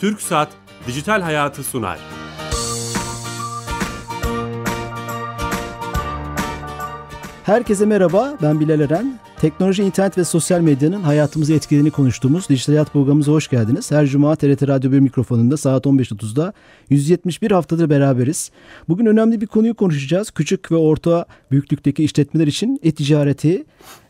Türk Saat Dijital Hayatı sunar. Herkese merhaba, ben Bilal Eren. Teknoloji, internet ve sosyal medyanın hayatımızı etkilediğini konuştuğumuz Dijital Hayat programımıza hoş geldiniz. Her cuma TRT Radyo 1 mikrofonunda saat 15.30'da 171 haftadır beraberiz. Bugün önemli bir konuyu konuşacağız. Küçük ve orta büyüklükteki işletmeler için e-ticareti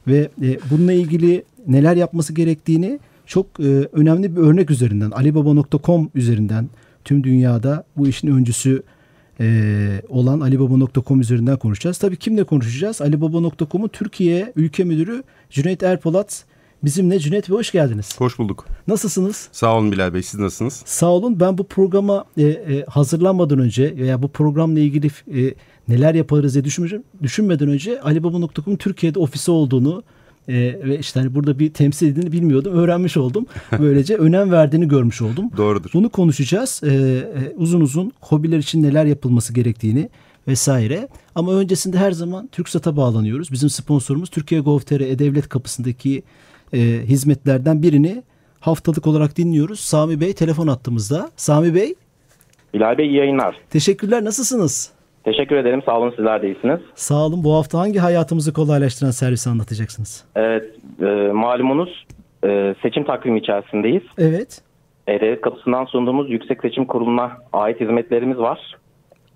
ve e, bununla ilgili neler yapması gerektiğini çok e, önemli bir örnek üzerinden, alibaba.com üzerinden tüm dünyada bu işin öncüsü e, olan alibaba.com üzerinden konuşacağız. Tabii kimle konuşacağız? Alibaba.com'un Türkiye Ülke Müdürü Cüneyt Erpolat bizimle. Cüneyt Bey hoş geldiniz. Hoş bulduk. Nasılsınız? Sağ olun Bilal Bey. Siz nasılsınız? Sağ olun. Ben bu programa e, e, hazırlanmadan önce veya bu programla ilgili e, neler yaparız diye düşünmeden önce Alibaba.com'un Türkiye'de ofisi olduğunu e, ve işte hani burada bir temsil edildiğini bilmiyordum. Öğrenmiş oldum. Böylece önem verdiğini görmüş oldum. Doğrudur. Bunu konuşacağız. E, e, uzun uzun hobiler için neler yapılması gerektiğini vesaire. Ama öncesinde her zaman TürkSat'a bağlanıyoruz. Bizim sponsorumuz Türkiye Gov.tr E-Devlet kapısındaki e, hizmetlerden birini haftalık olarak dinliyoruz. Sami Bey telefon attığımızda. Sami Bey. Bilal Bey iyi yayınlar. Teşekkürler. Nasılsınız? Teşekkür ederim. Sağ olun sizler de iyisiniz. Sağ olun. Bu hafta hangi hayatımızı kolaylaştıran servisi anlatacaksınız? Evet. E, malumunuz e, seçim takvimi içerisindeyiz. Evet. E-Devlet kapısından sunduğumuz Yüksek Seçim Kurulu'na ait hizmetlerimiz var.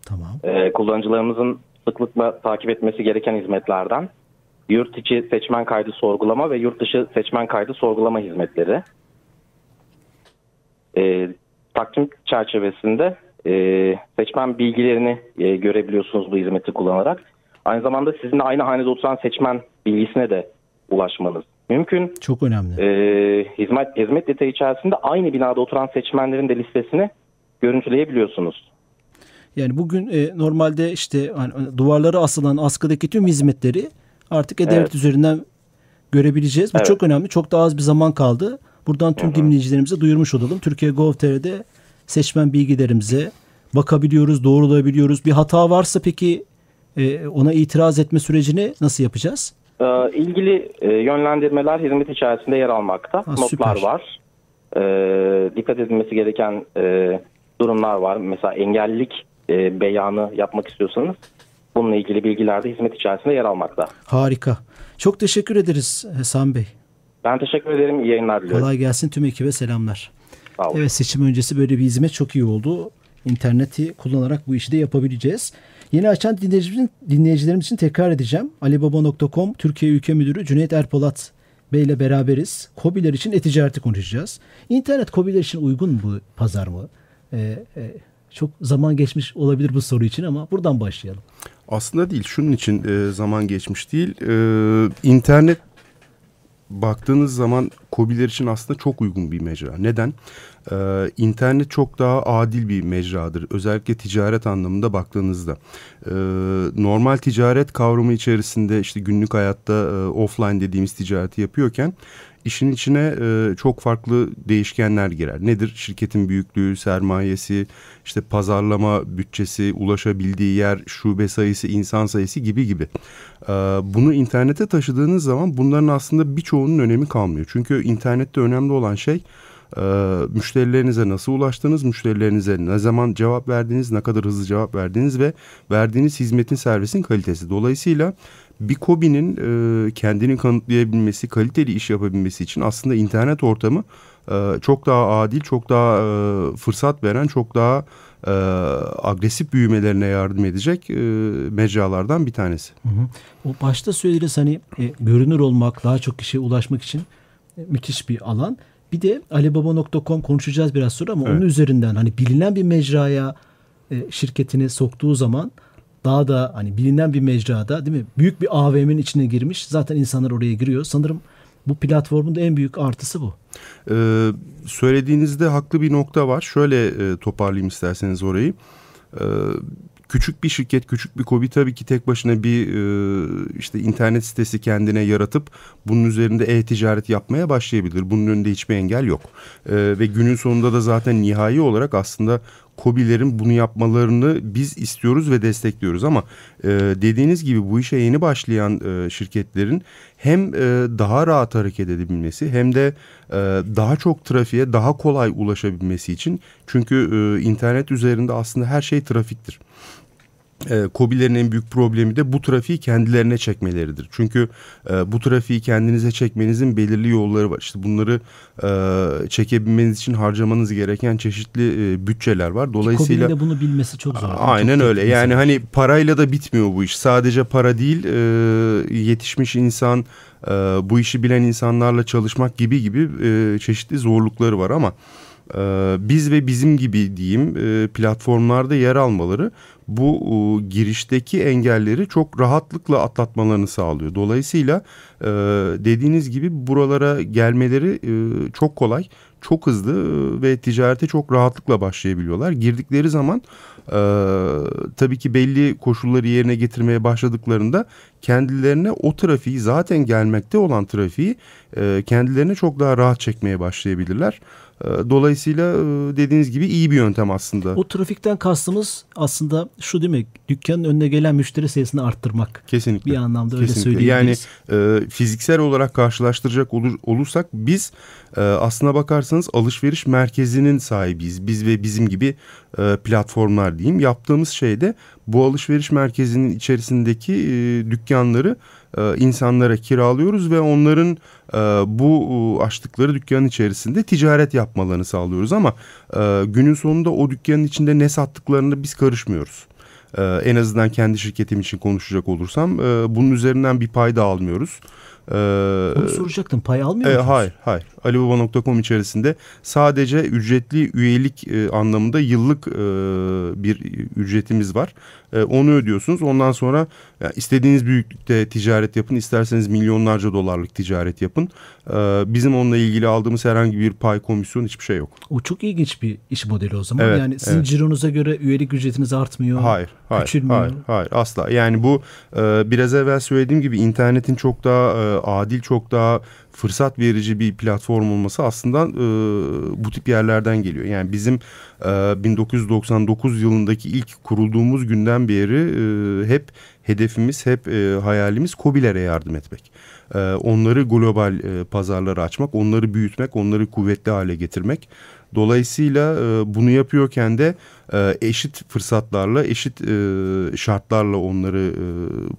Tamam. E, kullanıcılarımızın sıklıkla takip etmesi gereken hizmetlerden yurt içi seçmen kaydı sorgulama ve yurt dışı seçmen kaydı sorgulama hizmetleri. E, takvim çerçevesinde e, seçmen bilgilerini e, görebiliyorsunuz bu hizmeti kullanarak. Aynı zamanda sizinle aynı hanede oturan seçmen bilgisine de ulaşmanız mümkün. Çok önemli. E, hizmet hizmet detayı içerisinde aynı binada oturan seçmenlerin de listesini görüntüleyebiliyorsunuz. Yani bugün e, normalde işte hani, duvarlara asılan askıdaki tüm hizmetleri artık e-devlet evet. üzerinden görebileceğiz. Bu evet. çok önemli. Çok da az bir zaman kaldı. Buradan tüm Hı-hı. dinleyicilerimize duyurmuş olalım. Türkiye Gov.tr'de seçmen bilgilerimize bakabiliyoruz, doğrulayabiliyoruz. Bir hata varsa peki e, ona itiraz etme sürecini nasıl yapacağız? Ee, ilgili e, yönlendirmeler hizmet içerisinde yer almakta. Ha, Notlar süper. var. Ee, dikkat edilmesi gereken e, durumlar var. Mesela engellilik e, beyanı yapmak istiyorsanız bununla ilgili bilgiler de hizmet içerisinde yer almakta. Harika. Çok teşekkür ederiz Hasan Bey. Ben teşekkür ederim. İyi yayınlar diliyorum. Kolay gelsin tüm ekibe selamlar. Evet seçim öncesi böyle bir hizmet çok iyi oldu. İnterneti kullanarak bu işi de yapabileceğiz. Yeni açan dinleyicilerimizin, dinleyicilerimiz için tekrar edeceğim. Alibaba.com Türkiye Ülke Müdürü Cüneyt Erpolat Bey ile beraberiz. Kobiler için e-ticareti konuşacağız. İnternet kobiler için uygun mu pazar mı? Ee, e, çok zaman geçmiş olabilir bu soru için ama buradan başlayalım. Aslında değil. Şunun için e, zaman geçmiş değil. E, internet baktığınız zaman kobiler için aslında çok uygun bir mecra. Neden? Ee, internet çok daha adil bir mecradır. Özellikle ticaret anlamında baktığınızda. Ee, normal ticaret kavramı içerisinde işte günlük hayatta e, offline dediğimiz ticareti yapıyorken işin içine e, çok farklı değişkenler girer. Nedir? Şirketin büyüklüğü, sermayesi, işte pazarlama bütçesi, ulaşabildiği yer, şube sayısı, insan sayısı gibi gibi. E, bunu internete taşıdığınız zaman bunların aslında birçoğunun önemi kalmıyor. Çünkü internette önemli olan şey e, müşterilerinize nasıl ulaştınız, müşterilerinize ne zaman cevap verdiniz, ne kadar hızlı cevap verdiniz ve verdiğiniz hizmetin servisin kalitesi. Dolayısıyla bir KOBİ'nin e, kendini kanıtlayabilmesi, kaliteli iş yapabilmesi için aslında internet ortamı e, çok daha adil, çok daha e, fırsat veren, çok daha e, agresif büyümelerine yardım edecek e, mecralardan bir tanesi. Hı hı. O başta söylediğiniz hani e, görünür olmak, daha çok kişiye ulaşmak için e, müthiş bir alan. Bir de alibaba.com konuşacağız biraz sonra ama evet. onun üzerinden hani bilinen bir mecraya e, şirketini soktuğu zaman daha da hani bilinen bir mecrada değil mi? Büyük bir AVM'nin içine girmiş. Zaten insanlar oraya giriyor. Sanırım bu platformun da en büyük artısı bu. Ee, söylediğinizde haklı bir nokta var. Şöyle e, toparlayayım isterseniz orayı. Ee, küçük bir şirket, küçük bir kobi tabii ki tek başına bir e, işte internet sitesi kendine yaratıp bunun üzerinde e-ticaret yapmaya başlayabilir. Bunun önünde hiçbir engel yok. E, ve günün sonunda da zaten nihai olarak aslında Kobilerin bunu yapmalarını biz istiyoruz ve destekliyoruz. Ama e, dediğiniz gibi bu işe yeni başlayan e, şirketlerin hem e, daha rahat hareket edebilmesi hem de e, daha çok trafiğe daha kolay ulaşabilmesi için. Çünkü e, internet üzerinde aslında her şey trafiktir e, COBİ'lerin en büyük problemi de bu trafiği kendilerine çekmeleridir. Çünkü e, bu trafiği kendinize çekmenizin belirli yolları var. İşte bunları e, çekebilmeniz için harcamanız gereken çeşitli e, bütçeler var. Dolayısıyla de bunu bilmesi çok zor. Aynen çok öyle. Yani hani parayla da bitmiyor bu iş. Sadece para değil, e, yetişmiş insan, e, bu işi bilen insanlarla çalışmak gibi gibi e, çeşitli zorlukları var ama e, biz ve bizim gibi diyeyim e, platformlarda yer almaları bu e, girişteki engelleri çok rahatlıkla atlatmalarını sağlıyor. Dolayısıyla e, dediğiniz gibi buralara gelmeleri e, çok kolay, çok hızlı e, ve ticarete çok rahatlıkla başlayabiliyorlar. Girdikleri zaman e, tabii ki belli koşulları yerine getirmeye başladıklarında kendilerine o trafiği zaten gelmekte olan trafiği e, kendilerine çok daha rahat çekmeye başlayabilirler. Ee, dolayısıyla e, dediğiniz gibi iyi bir yöntem aslında. O trafikten kastımız aslında şu değil mi? Dükkanın önüne gelen müşteri sayısını arttırmak. Kesinlikle. Bir anlamda öyle Kesinlikle. söyleyebiliriz. Yani e, fiziksel olarak karşılaştıracak olur, olursak biz e, aslına bakarsanız alışveriş merkezinin sahibiyiz. Biz ve bizim gibi e, platformlar diyeyim. Yaptığımız şey de bu alışveriş merkezinin içerisindeki e, dükkanları e, insanlara kiralıyoruz ve onların e, bu e, açtıkları dükkanın içerisinde ticaret yapmalarını sağlıyoruz ama e, günün sonunda o dükkanın içinde ne sattıklarını biz karışmıyoruz. E, en azından kendi şirketim için konuşacak olursam e, bunun üzerinden bir pay da almıyoruz. Ee, Onu soracaktım. Pay almıyor e, musunuz? Hayır, hayır. Alibaba.com içerisinde sadece ücretli üyelik e, anlamında yıllık e, bir ücretimiz var. E, onu ödüyorsunuz. Ondan sonra yani istediğiniz büyüklükte ticaret yapın. isterseniz milyonlarca dolarlık ticaret yapın. E, bizim onunla ilgili aldığımız herhangi bir pay komisyon hiçbir şey yok. O çok ilginç bir iş modeli o zaman. Evet, yani sizin evet. cironuza göre üyelik ücretiniz artmıyor. Hayır, hayır, küçülmüyor. hayır, hayır asla. Yani bu e, biraz evvel söylediğim gibi internetin çok daha e, adil, çok daha fırsat verici bir platform olması aslında e, bu tip yerlerden geliyor. Yani bizim e, 1999 yılındaki ilk kurulduğumuz günden beri e, hep hedefimiz, hep e, hayalimiz COBİ'lere yardım etmek. E, onları global e, pazarlara açmak, onları büyütmek, onları kuvvetli hale getirmek. Dolayısıyla e, bunu yapıyorken de e, eşit fırsatlarla, eşit e, şartlarla onları e,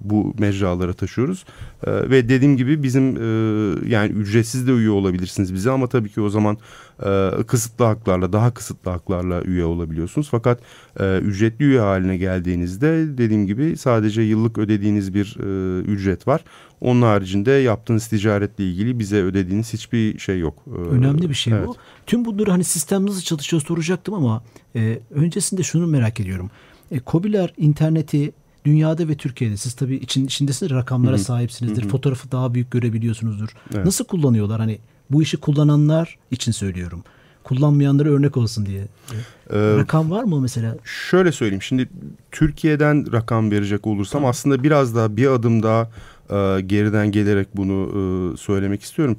bu mecralara taşıyoruz. E, ve dediğim gibi bizim e, yani ücretsiz de üye olabilirsiniz bize ama tabii ki o zaman e, kısıtlı haklarla, daha kısıtlı haklarla üye olabiliyorsunuz. Fakat e, ücretli üye haline geldiğinizde dediğim gibi sadece yıllık ödediğiniz bir e, ücret var. Onun haricinde yaptığınız ticaretle ilgili bize ödediğiniz hiçbir şey yok. E, Önemli bir şey evet. bu. Tüm bunları hani sistem nasıl çalışıyor soracaktım ama e, öncesinde şunu merak ediyorum. E, COBİ'ler interneti dünyada ve Türkiye'de siz tabii için içindesiniz rakamlara Hı-hı. sahipsinizdir. Hı-hı. Fotoğrafı daha büyük görebiliyorsunuzdur. Evet. Nasıl kullanıyorlar? Hani bu işi kullananlar için söylüyorum. Kullanmayanlara örnek olsun diye. Ee, rakam var mı mesela? Şöyle söyleyeyim. Şimdi Türkiye'den rakam verecek olursam aslında biraz daha bir adım daha e, geriden gelerek bunu e, söylemek istiyorum.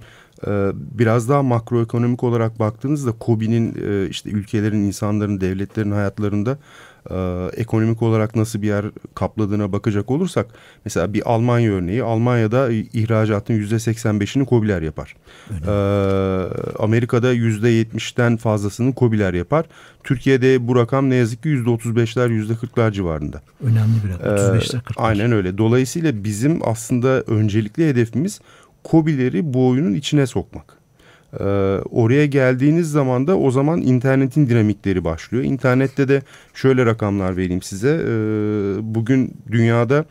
E, biraz daha makroekonomik olarak baktığınızda COBİ'nin e, işte ülkelerin, insanların, devletlerin hayatlarında e, ekonomik olarak nasıl bir yer kapladığına bakacak olursak mesela bir Almanya örneği Almanya'da ihracatın yüzde 85'ini kobiler yapar. E, Amerika'da yüzde 70'ten fazlasını kobiler yapar. Türkiye'de bu rakam ne yazık ki yüzde 35'ler yüzde 40'lar civarında. Önemli bir rakam. 35'ler 40'lar. Aynen öyle. Dolayısıyla bizim aslında öncelikli hedefimiz kobileri bu oyunun içine sokmak. Ee, oraya geldiğiniz zaman da o zaman internetin dinamikleri başlıyor. İnternette de şöyle rakamlar vereyim size. Ee, bugün dünyada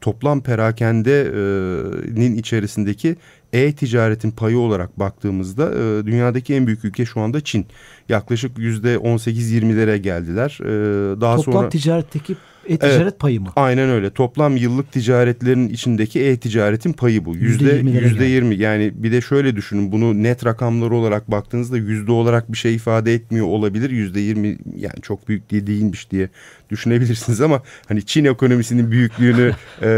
toplam perakendenin içerisindeki e-ticaretin payı olarak baktığımızda e, dünyadaki en büyük ülke şu anda Çin. Yaklaşık yüzde 18-20'lere geldiler. E, daha Toplam sonra ticaretteki E-ticaret evet, payı mı? Aynen öyle. Toplam yıllık ticaretlerin içindeki e-ticaretin payı bu. Yüzde, yüzde yirmi. Yani bir de şöyle düşünün bunu net rakamlar olarak baktığınızda yüzde olarak bir şey ifade etmiyor olabilir. Yüzde yirmi yani çok büyük değilmiş diye düşünebilirsiniz ama hani Çin ekonomisinin büyüklüğünü e,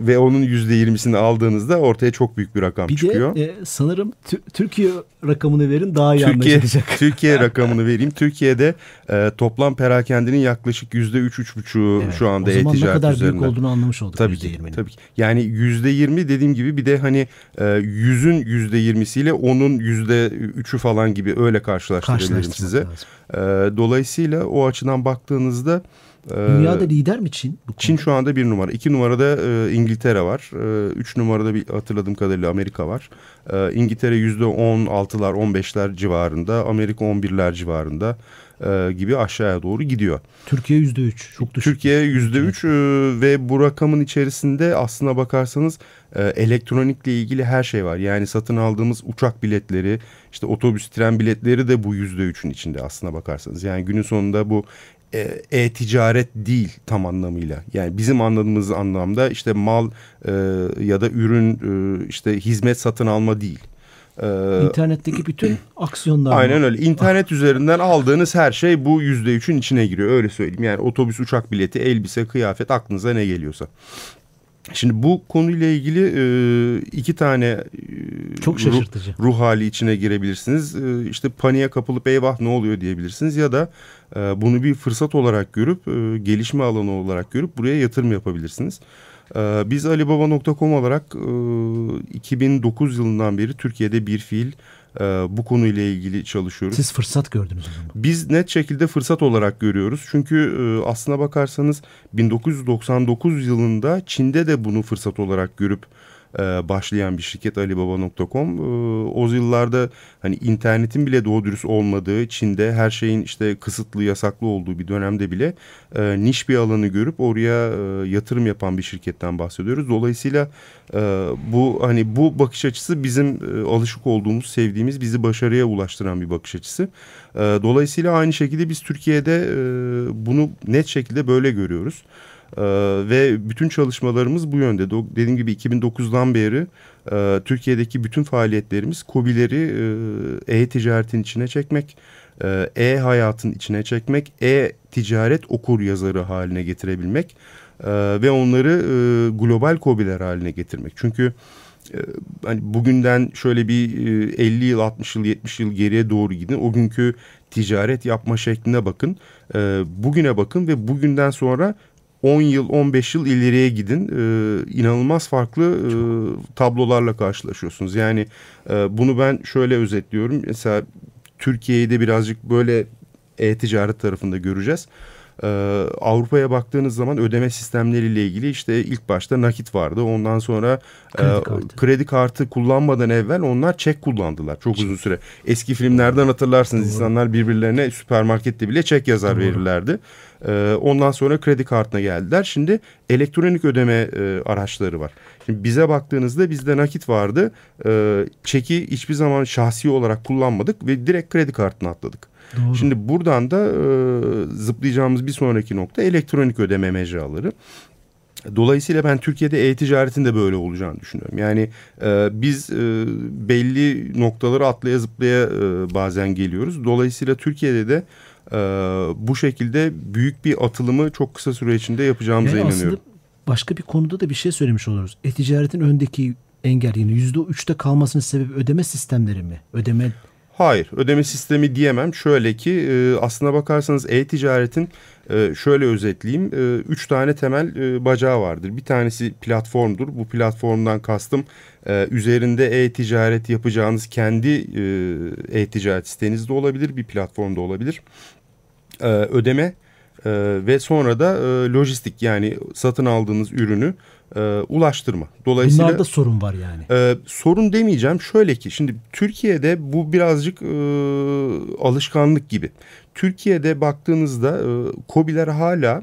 ve onun yüzde yirmisini aldığınızda ortaya çok büyük bir rakam bir çıkıyor. Bir de e, sanırım Türkiye rakamını verin daha iyi Türkiye, anlaşılacak. Türkiye rakamını vereyim. Türkiye'de e, toplam perakendinin yaklaşık yüzde üç, üç buçuğu evet, şu anda e-ticaret üzerinden. O zaman ne kadar üzerinden. büyük olduğunu anlamış olduk tabii ki, tabii ki. Yani yüzde yirmi dediğim gibi bir de hani e, yüzün yüzde yirmisiyle onun yüzde üçü falan gibi öyle karşılaştırabilirim size. E, dolayısıyla o açıdan baktığınızda Dünyada lider mi Çin? Bu Çin şu anda bir numara. İki numarada e, İngiltere var. E, üç numarada bir hatırladığım kadarıyla Amerika var. E, İngiltere yüzde on altılar, on beşler civarında. Amerika on birler civarında e, gibi aşağıya doğru gidiyor. Türkiye yüzde üç. Çok düşük. Türkiye yüzde üç e, ve bu rakamın içerisinde aslına bakarsanız e, elektronikle ilgili her şey var. Yani satın aldığımız uçak biletleri, işte otobüs, tren biletleri de bu yüzde üçün içinde aslına bakarsanız. Yani günün sonunda bu e-ticaret değil tam anlamıyla. Yani bizim anladığımız anlamda işte mal e, ya da ürün e, işte hizmet satın alma değil. Ee, İnternetteki bütün aksiyonlar. Aynen mı? öyle. İnternet üzerinden aldığınız her şey bu yüzde üçün içine giriyor. Öyle söyleyeyim. Yani otobüs, uçak bileti, elbise, kıyafet aklınıza ne geliyorsa. Şimdi bu konuyla ilgili e, iki tane e, çok şaşırtıcı ruh, ruh hali içine girebilirsiniz. E, işte paniğe kapılıp eyvah ne oluyor diyebilirsiniz ya da e, bunu bir fırsat olarak görüp e, gelişme alanı olarak görüp buraya yatırım yapabilirsiniz. E, biz alibaba.com olarak e, 2009 yılından beri Türkiye'de bir fiil e, bu konuyla ilgili çalışıyoruz. Siz fırsat gördünüz o zaman. Biz net şekilde fırsat olarak görüyoruz. Çünkü e, aslına bakarsanız 1999 yılında Çin'de de bunu fırsat olarak görüp e, başlayan bir şirket Alibaba.com. E, o yıllarda hani internetin bile doğru dürüst olmadığı, Çin'de her şeyin işte kısıtlı, yasaklı olduğu bir dönemde bile e, niş bir alanı görüp oraya e, yatırım yapan bir şirketten bahsediyoruz. Dolayısıyla e, bu hani bu bakış açısı bizim e, alışık olduğumuz, sevdiğimiz, bizi başarıya ulaştıran bir bakış açısı. E, dolayısıyla aynı şekilde biz Türkiye'de e, bunu net şekilde böyle görüyoruz. Ee, ve bütün çalışmalarımız bu yönde. Dediğim gibi 2009'dan beri e, Türkiye'deki bütün faaliyetlerimiz COBİ'leri e, e-ticaretin içine çekmek, e, e-hayatın içine çekmek, e-ticaret okur yazarı haline getirebilmek ve onları global COBİ'ler haline getirmek. Çünkü hani bugünden şöyle bir 50 yıl, 60 yıl, 70 yıl geriye doğru gidin. O günkü ticaret yapma şekline bakın. Bugüne bakın ve bugünden sonra 10 yıl 15 yıl ileriye gidin e, inanılmaz farklı e, tablolarla karşılaşıyorsunuz. Yani e, bunu ben şöyle özetliyorum. Mesela Türkiye'yi de birazcık böyle e-ticaret tarafında göreceğiz. Ee, Avrupa'ya baktığınız zaman ödeme sistemleriyle ilgili işte ilk başta nakit vardı. Ondan sonra kredi, e, kartı. kredi kartı kullanmadan evvel onlar çek kullandılar çok uzun süre. Eski filmlerden hatırlarsınız Doğru. insanlar birbirlerine süpermarkette bile çek yazar Doğru. verirlerdi. Ee, ondan sonra kredi kartına geldiler. Şimdi elektronik ödeme e, araçları var. Şimdi bize baktığınızda bizde nakit vardı. Ee, çeki hiçbir zaman şahsi olarak kullanmadık ve direkt kredi kartına atladık. Doğru. Şimdi buradan da e, zıplayacağımız bir sonraki nokta elektronik ödeme mecraları. Dolayısıyla ben Türkiye'de e-ticaretin de böyle olacağını düşünüyorum. Yani e, biz e, belli noktaları atlaya zıplaya e, bazen geliyoruz. Dolayısıyla Türkiye'de de e, bu şekilde büyük bir atılımı çok kısa süre içinde yapacağımıza yani inanıyorum. başka bir konuda da bir şey söylemiş oluruz. E-ticaretin öndeki engel yani yüzde üçte kalmasının sebebi ödeme sistemleri mi? Ödeme Hayır ödeme sistemi diyemem. Şöyle ki e, aslına bakarsanız e-ticaretin e, şöyle özetleyeyim. E, üç tane temel e, bacağı vardır. Bir tanesi platformdur. Bu platformdan kastım e, üzerinde e-ticaret yapacağınız kendi e, e-ticaret sitenizde de olabilir. Bir platformda olabilir. E, ödeme e, ve sonra da e, lojistik yani satın aldığınız ürünü e, ulaştırma. Dolayısıyla Bunlarda sorun var yani. E, sorun demeyeceğim. Şöyle ki şimdi Türkiye'de bu birazcık e, alışkanlık gibi. Türkiye'de baktığınızda e, COBİ'ler hala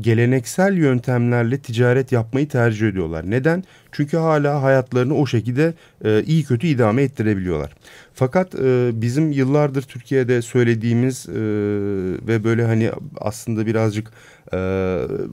geleneksel yöntemlerle ticaret yapmayı tercih ediyorlar. Neden? Çünkü hala hayatlarını o şekilde e, iyi kötü idame ettirebiliyorlar. Fakat e, bizim yıllardır Türkiye'de söylediğimiz e, ve böyle hani aslında birazcık e,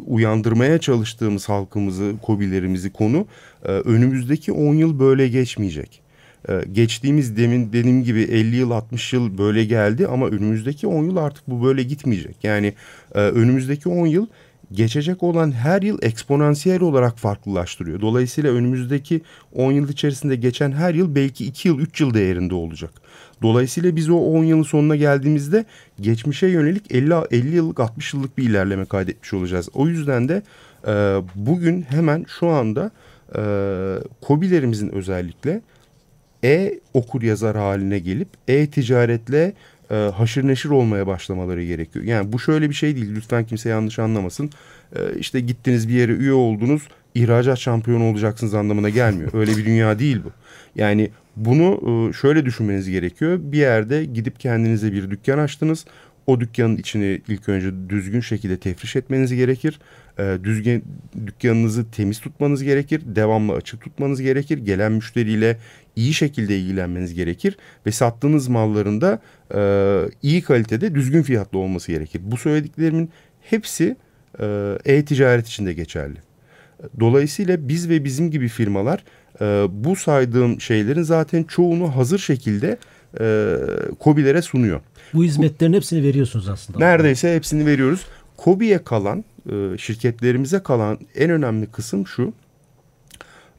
uyandırmaya çalıştığımız halkımızı, kobilerimizi konu e, önümüzdeki 10 yıl böyle geçmeyecek. E, geçtiğimiz demin dediğim gibi 50 yıl 60 yıl böyle geldi ama önümüzdeki 10 yıl artık bu böyle gitmeyecek. Yani e, önümüzdeki 10 yıl geçecek olan her yıl eksponansiyel olarak farklılaştırıyor. Dolayısıyla önümüzdeki 10 yıl içerisinde geçen her yıl belki 2 yıl 3 yıl değerinde olacak. Dolayısıyla biz o 10 yılın sonuna geldiğimizde geçmişe yönelik 50, 50 yıllık 60 yıllık bir ilerleme kaydetmiş olacağız. O yüzden de e, bugün hemen şu anda e, kobilerimizin özellikle e-okur yazar haline gelip e-ticaretle e, haşır neşir olmaya başlamaları gerekiyor. Yani bu şöyle bir şey değil. Lütfen kimse yanlış anlamasın. E, işte gittiniz bir yere üye oldunuz, ihracat şampiyonu olacaksınız anlamına gelmiyor. Öyle bir dünya değil bu. Yani bunu e, şöyle düşünmeniz gerekiyor. Bir yerde gidip kendinize bir dükkan açtınız. O dükkanın içini ilk önce düzgün şekilde tefriş etmeniz gerekir. E, düzgün dükkanınızı temiz tutmanız gerekir. Devamlı açık tutmanız gerekir. Gelen müşteriyle iyi şekilde ilgilenmeniz gerekir. Ve sattığınız malların da e, iyi kalitede düzgün fiyatlı olması gerekir. Bu söylediklerimin hepsi e, e-ticaret için de geçerli. Dolayısıyla biz ve bizim gibi firmalar e, bu saydığım şeylerin zaten çoğunu hazır şekilde e, COBİ'lere sunuyor. Bu hizmetlerin hepsini veriyorsunuz aslında. Neredeyse hepsini veriyoruz. COBİ'ye kalan, e, şirketlerimize kalan en önemli kısım şu.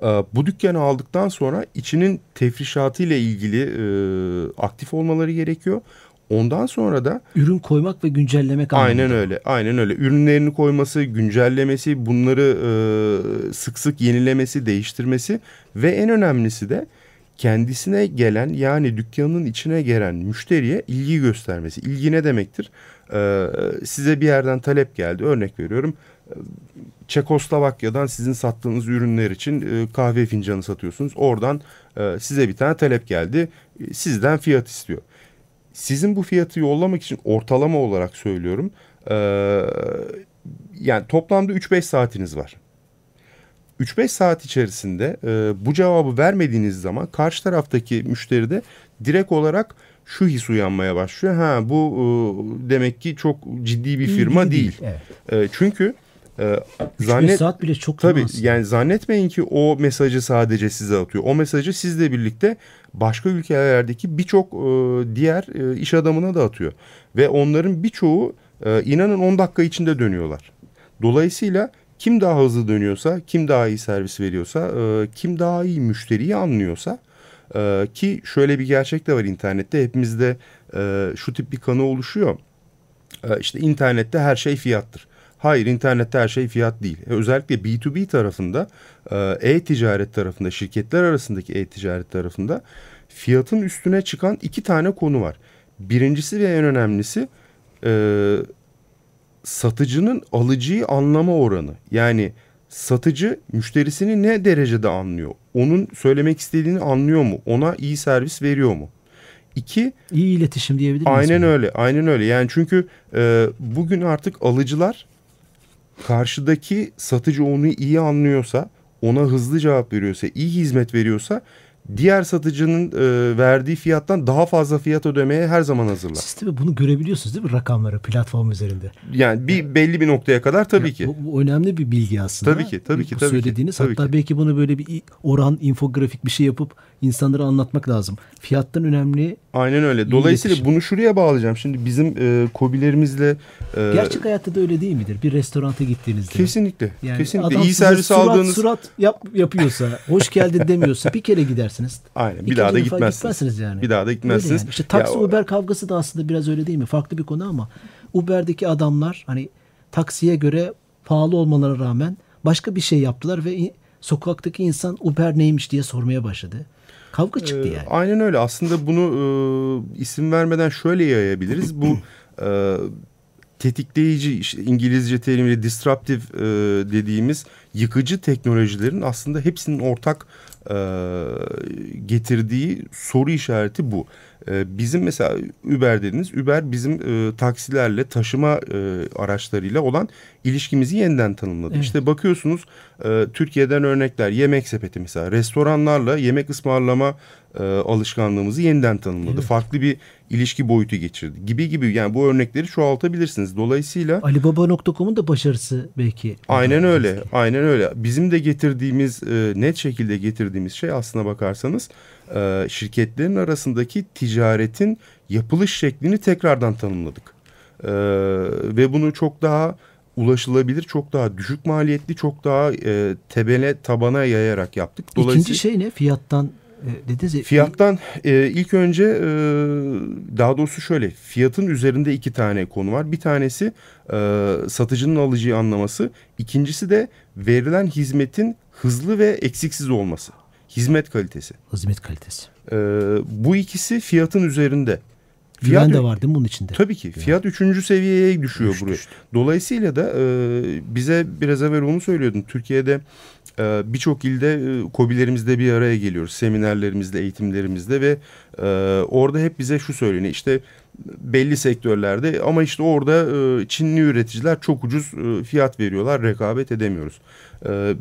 E, bu dükkanı aldıktan sonra içinin tefrişatı ile ilgili e, aktif olmaları gerekiyor. Ondan sonra da ürün koymak ve güncellemek anlamında. Aynen öyle. Aynen öyle. Ürünlerini koyması, güncellemesi, bunları e, sık sık yenilemesi, değiştirmesi ve en önemlisi de kendisine gelen yani dükkanın içine gelen müşteriye ilgi göstermesi. İlgi ne demektir? Ee, size bir yerden talep geldi. Örnek veriyorum. Çekoslovakya'dan sizin sattığınız ürünler için e, kahve fincanı satıyorsunuz. Oradan e, size bir tane talep geldi. Sizden fiyat istiyor. Sizin bu fiyatı yollamak için ortalama olarak söylüyorum. E, yani toplamda 3-5 saatiniz var. 3-5 saat içerisinde e, bu cevabı vermediğiniz zaman karşı taraftaki müşteri de direkt olarak şu his uyanmaya başlıyor. Ha bu e, demek ki çok ciddi bir firma İyi, değil. değil. Evet. E, çünkü e, zannet saat bile çok tabii yani zannetmeyin ki o mesajı sadece size atıyor. O mesajı sizle birlikte başka ülkelerdeki birçok e, diğer e, iş adamına da atıyor ve onların birçoğu e, inanın 10 dakika içinde dönüyorlar. Dolayısıyla kim daha hızlı dönüyorsa, kim daha iyi servis veriyorsa, e, kim daha iyi müşteriyi anlıyorsa e, ki şöyle bir gerçek de var internette hepimizde e, şu tip bir kanı oluşuyor. E, işte internette her şey fiyattır. Hayır internette her şey fiyat değil. E, özellikle B2B tarafında e, e-ticaret tarafında şirketler arasındaki e-ticaret tarafında fiyatın üstüne çıkan iki tane konu var. Birincisi ve en önemlisi e, satıcının alıcıyı anlama oranı. Yani satıcı müşterisini ne derecede anlıyor? Onun söylemek istediğini anlıyor mu? Ona iyi servis veriyor mu? İki, iyi iletişim diyebilir miyiz? Aynen öyle, aynen öyle. Yani çünkü e, bugün artık alıcılar karşıdaki satıcı onu iyi anlıyorsa, ona hızlı cevap veriyorsa, iyi hizmet veriyorsa diğer satıcının e, verdiği fiyattan daha fazla fiyat ödemeye her zaman hazırlar. Siz tabii bunu görebiliyorsunuz değil mi rakamları platform üzerinde? Yani bir belli bir noktaya kadar tabii ya, ki. Bu, bu önemli bir bilgi aslında. Tabii ki, tabii ki, bu tabii söylediğiniz ki. Tabii hatta ki. belki bunu böyle bir oran infografik bir şey yapıp insanlara anlatmak lazım. Fiyattan önemli. Aynen öyle. Dolayısıyla iletişim. bunu şuraya bağlayacağım. Şimdi bizim e, kobilerimizle e, Gerçek hayatta da öyle değil midir? Bir restoranta gittiğinizde. Kesinlikle. Yani kesinlikle iyi servis surat, aldığınız surat yap, yapıyorsa, hoş geldin demiyorsa bir kere gidersiniz. Aynen. Bir daha da gitmezsiniz. gitmezsiniz yani. Bir daha da gitmezsiniz. Yani. İşte taksi ya, Uber kavgası da aslında biraz öyle değil mi? Farklı bir konu ama Uber'deki adamlar hani taksiye göre pahalı olmalarına rağmen başka bir şey yaptılar ve sokaktaki insan Uber neymiş diye sormaya başladı. Kavga çıktı yani. aynen öyle. Aslında bunu e, isim vermeden şöyle yayabiliriz. Bu e, tetikleyici işte İngilizce terimiyle disruptive e, dediğimiz yıkıcı teknolojilerin aslında hepsinin ortak e, getirdiği soru işareti bu. E, bizim mesela Uber dediniz. Uber bizim e, taksilerle taşıma e, araçlarıyla olan ilişkimizi yeniden tanımladı. Evet. İşte bakıyorsunuz e, Türkiye'den örnekler yemek sepeti mesela restoranlarla yemek ısmarlama e, alışkanlığımızı yeniden tanımladı. Evet. Farklı bir ilişki boyutu geçirdi gibi gibi yani bu örnekleri çoğaltabilirsiniz. Dolayısıyla Alibaba.com'un da başarısı belki. Aynen öyle. Aynen öyle. Bizim de getirdiğimiz e, net şekilde getirdiğimiz şey aslına bakarsanız e, şirketlerin arasındaki ticaretin yapılış şeklini tekrardan tanımladık. E, ve bunu çok daha ulaşılabilir, çok daha düşük maliyetli, çok daha e, tebele tabana yayarak yaptık. İkinci şey ne? Fiyattan e, dediniz ya, Fiyattan e, ilk önce e, daha doğrusu şöyle fiyatın üzerinde iki tane konu var. Bir tanesi e, satıcının alıcıyı anlaması. İkincisi de verilen hizmetin hızlı ve eksiksiz olması. Hizmet kalitesi. Hizmet kalitesi. E, bu ikisi fiyatın üzerinde. Fiyat Güven de var değil mi bunun içinde? Tabii ki. Fiyat üçüncü seviyeye düşüyor düştü, buraya. Düştü. Dolayısıyla da e, bize biraz evvel onu söylüyordun. Türkiye'de e, birçok ilde e, kobilerimizde bir araya geliyoruz. Seminerlerimizde, eğitimlerimizde ve e, orada hep bize şu söyleniyor. İşte belli sektörlerde ama işte orada e, Çinli üreticiler çok ucuz e, fiyat veriyorlar. Rekabet edemiyoruz. E,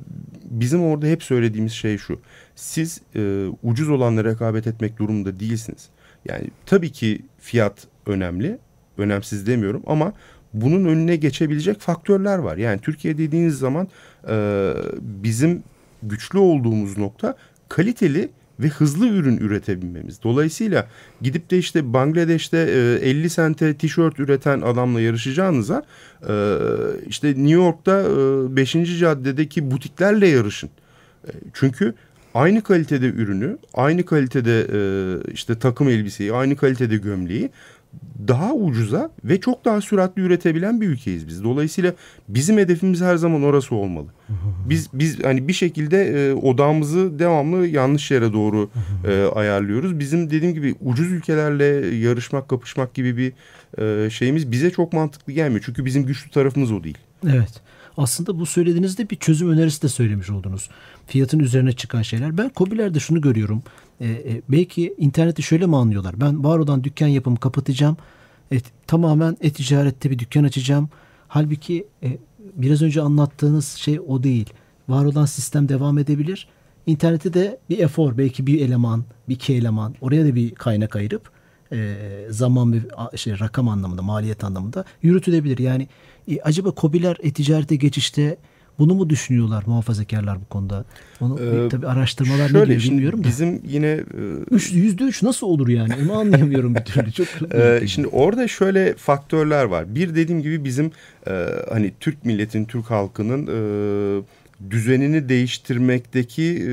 bizim orada hep söylediğimiz şey şu. Siz e, ucuz olanla rekabet etmek durumunda değilsiniz. Yani tabii ki fiyat önemli. Önemsiz demiyorum ama bunun önüne geçebilecek faktörler var. Yani Türkiye dediğiniz zaman e, bizim güçlü olduğumuz nokta kaliteli ve hızlı ürün üretebilmemiz. Dolayısıyla gidip de işte Bangladeş'te e, 50 sente tişört üreten adamla yarışacağınıza e, işte New York'ta e, 5. caddedeki butiklerle yarışın. E, çünkü aynı kalitede ürünü, aynı kalitede e, işte takım elbiseyi, aynı kalitede gömleği daha ucuza ve çok daha süratli üretebilen bir ülkeyiz biz. Dolayısıyla bizim hedefimiz her zaman orası olmalı. Biz biz hani bir şekilde e, odağımızı devamlı yanlış yere doğru e, ayarlıyoruz. Bizim dediğim gibi ucuz ülkelerle yarışmak, kapışmak gibi bir e, şeyimiz bize çok mantıklı gelmiyor. Çünkü bizim güçlü tarafımız o değil. Evet. Aslında bu söylediğinizde bir çözüm önerisi de söylemiş oldunuz. Fiyatın üzerine çıkan şeyler. Ben COBİ'lerde şunu görüyorum. E, e, belki interneti şöyle mi anlıyorlar? Ben var olan dükkan yapımı kapatacağım. E, tamamen e-ticarette bir dükkan açacağım. Halbuki e, biraz önce anlattığınız şey o değil. Var olan sistem devam edebilir. İnternette de bir efor, belki bir eleman, bir iki eleman oraya da bir kaynak ayırıp e, zaman ve şey, rakam anlamında, maliyet anlamında yürütülebilir. Yani e, acaba COBİ'ler e-ticarete geçişte bunu mu düşünüyorlar muhafazakarlar bu konuda? Onu ee, tabii araştırmalar şöyle, ne diyor bilmiyorum da. Bizim yine yüzde üç nasıl olur yani? Onu anlayamıyorum bir türlü. Çok ee, şimdi orada şöyle faktörler var. Bir dediğim gibi bizim e, hani Türk milletin, Türk halkının e, düzenini değiştirmekteki e,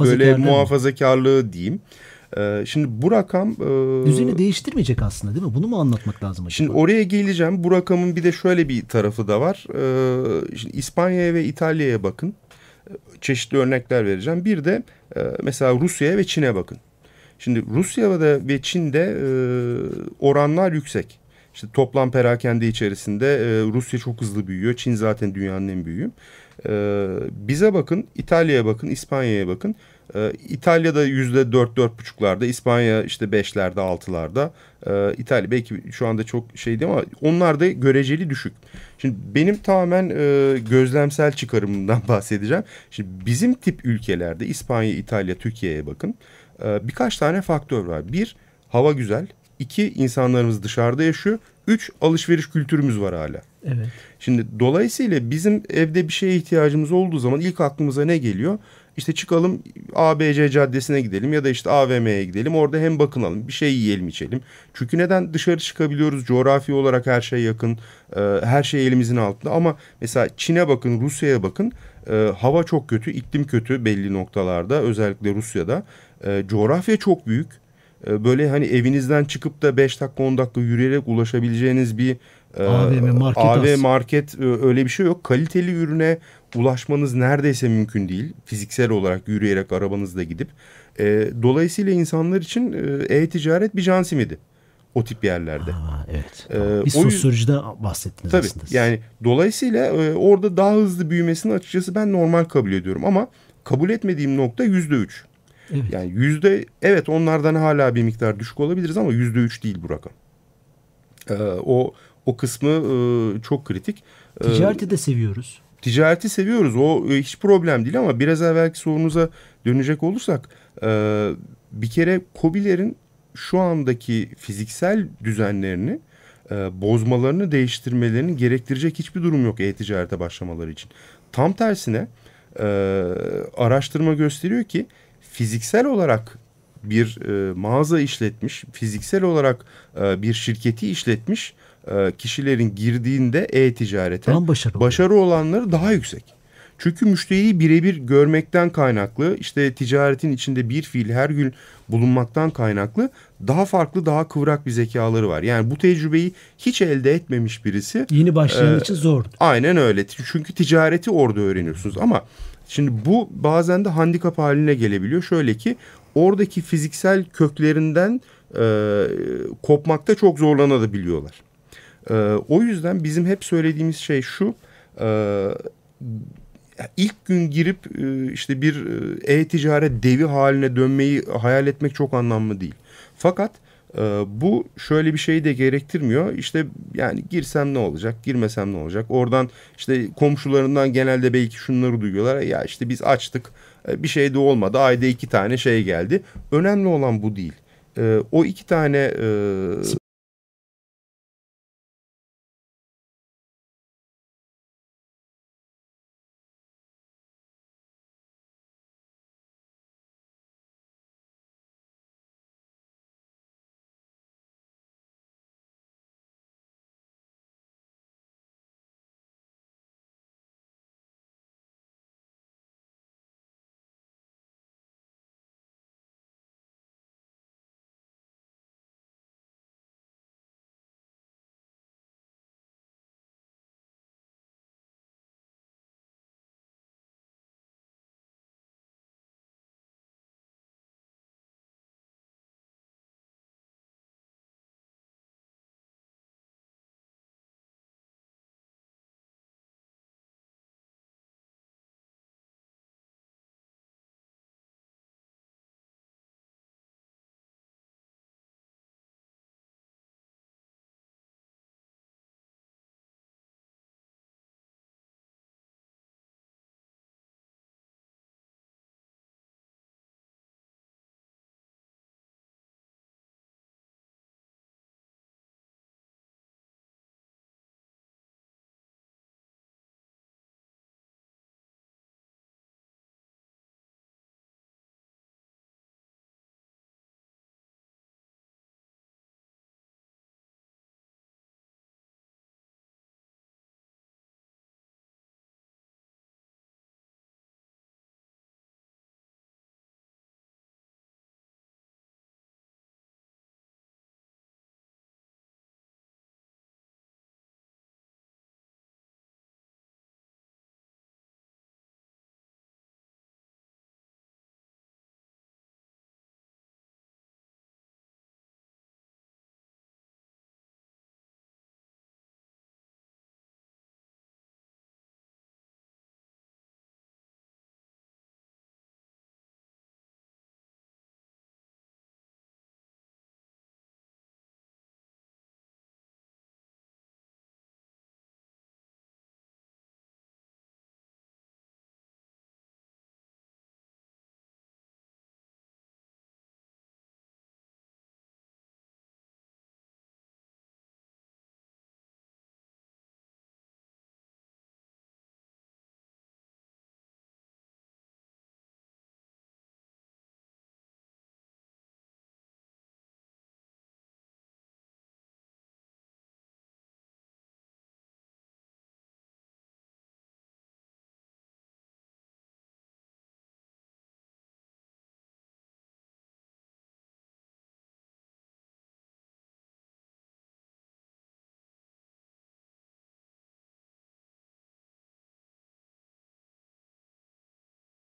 böyle muhafazakarlığı diyeyim. Ee, şimdi bu rakam... E, Düzeni değiştirmeyecek aslında değil mi? Bunu mu anlatmak lazım acaba? Şimdi oraya geleceğim. Bu rakamın bir de şöyle bir tarafı da var. Ee, şimdi İspanya'ya ve İtalya'ya bakın. Çeşitli örnekler vereceğim. Bir de e, mesela Rusya'ya ve Çin'e bakın. Şimdi Rusya'da ve Çin'de e, oranlar yüksek. İşte toplam perakende içerisinde e, Rusya çok hızlı büyüyor. Çin zaten dünyanın en büyüğü. E, bize bakın, İtalya'ya bakın, İspanya'ya bakın. Ee, İtalya'da yüzde dört dört buçuklarda, İspanya işte beşlerde altılarda. Ee, İtalya belki şu anda çok şey değil ama onlar da göreceli düşük. Şimdi benim tamamen e, gözlemsel çıkarımından bahsedeceğim. Şimdi bizim tip ülkelerde İspanya, İtalya, Türkiye'ye bakın. E, birkaç tane faktör var. Bir, hava güzel. İki, insanlarımız dışarıda yaşıyor. Üç, alışveriş kültürümüz var hala. Evet. Şimdi dolayısıyla bizim evde bir şeye ihtiyacımız olduğu zaman ilk aklımıza ne geliyor? İşte çıkalım ABC caddesine gidelim ya da işte AVM'ye gidelim. Orada hem bakınalım bir şey yiyelim içelim. Çünkü neden dışarı çıkabiliyoruz? Coğrafi olarak her şey yakın. E, her şey elimizin altında. Ama mesela Çin'e bakın, Rusya'ya bakın. E, hava çok kötü, iklim kötü belli noktalarda. Özellikle Rusya'da. E, coğrafya çok büyük. E, böyle hani evinizden çıkıp da 5 dakika 10 dakika yürüyerek ulaşabileceğiniz bir AVM market, AV market öyle bir şey yok. Kaliteli ürüne ulaşmanız neredeyse mümkün değil. Fiziksel olarak yürüyerek arabanızla gidip. E, dolayısıyla insanlar için e, e-ticaret bir can simidi. O tip yerlerde. Ha, evet. Ee, bir sosyolojiden bahsettiniz tabii, aslında. Yani dolayısıyla e, orada daha hızlı büyümesini açıkçası ben normal kabul ediyorum. Ama kabul etmediğim nokta yüzde üç. Evet. Yani yüzde evet onlardan hala bir miktar düşük olabiliriz ama yüzde üç değil bu rakam. Ee, o o kısmı e, çok kritik. Ee, Ticareti de seviyoruz. Ticareti seviyoruz. O e, hiç problem değil ama biraz evvelki sorunuza dönecek olursak e, bir kere COBİ'lerin şu andaki fiziksel düzenlerini e, bozmalarını değiştirmelerini gerektirecek hiçbir durum yok e-ticarete başlamaları için. Tam tersine araştırma gösteriyor ki fiziksel olarak bir mağaza işletmiş, fiziksel olarak bir şirketi işletmiş e, kişilerin girdiğinde e-ticarete Daha başarılı. başarı olanları daha yüksek. Çünkü müşteriyi birebir görmekten kaynaklı, işte ticaretin içinde bir fiil her gün bulunmaktan kaynaklı daha farklı, daha kıvrak bir zekaları var. Yani bu tecrübeyi hiç elde etmemiş birisi Yeni başlayan Ee, için zordu. Aynen öyle. Çünkü ticareti orada öğreniyorsunuz ama şimdi bu bazen de handikap haline gelebiliyor. Şöyle ki oradaki fiziksel köklerinden e, kopmakta çok zorlanabiliyorlar. E, o yüzden bizim hep söylediğimiz şey şu. E, ilk gün girip e, işte bir e, e-ticaret devi haline dönmeyi hayal etmek çok anlamlı değil. Fakat e, bu şöyle bir şey de gerektirmiyor. İşte yani girsem ne olacak, girmesem ne olacak? Oradan işte komşularından genelde belki şunları duyuyorlar. Ya işte biz açtık, bir şey de olmadı. Ayda iki tane şey geldi. Önemli olan bu değil. O iki tane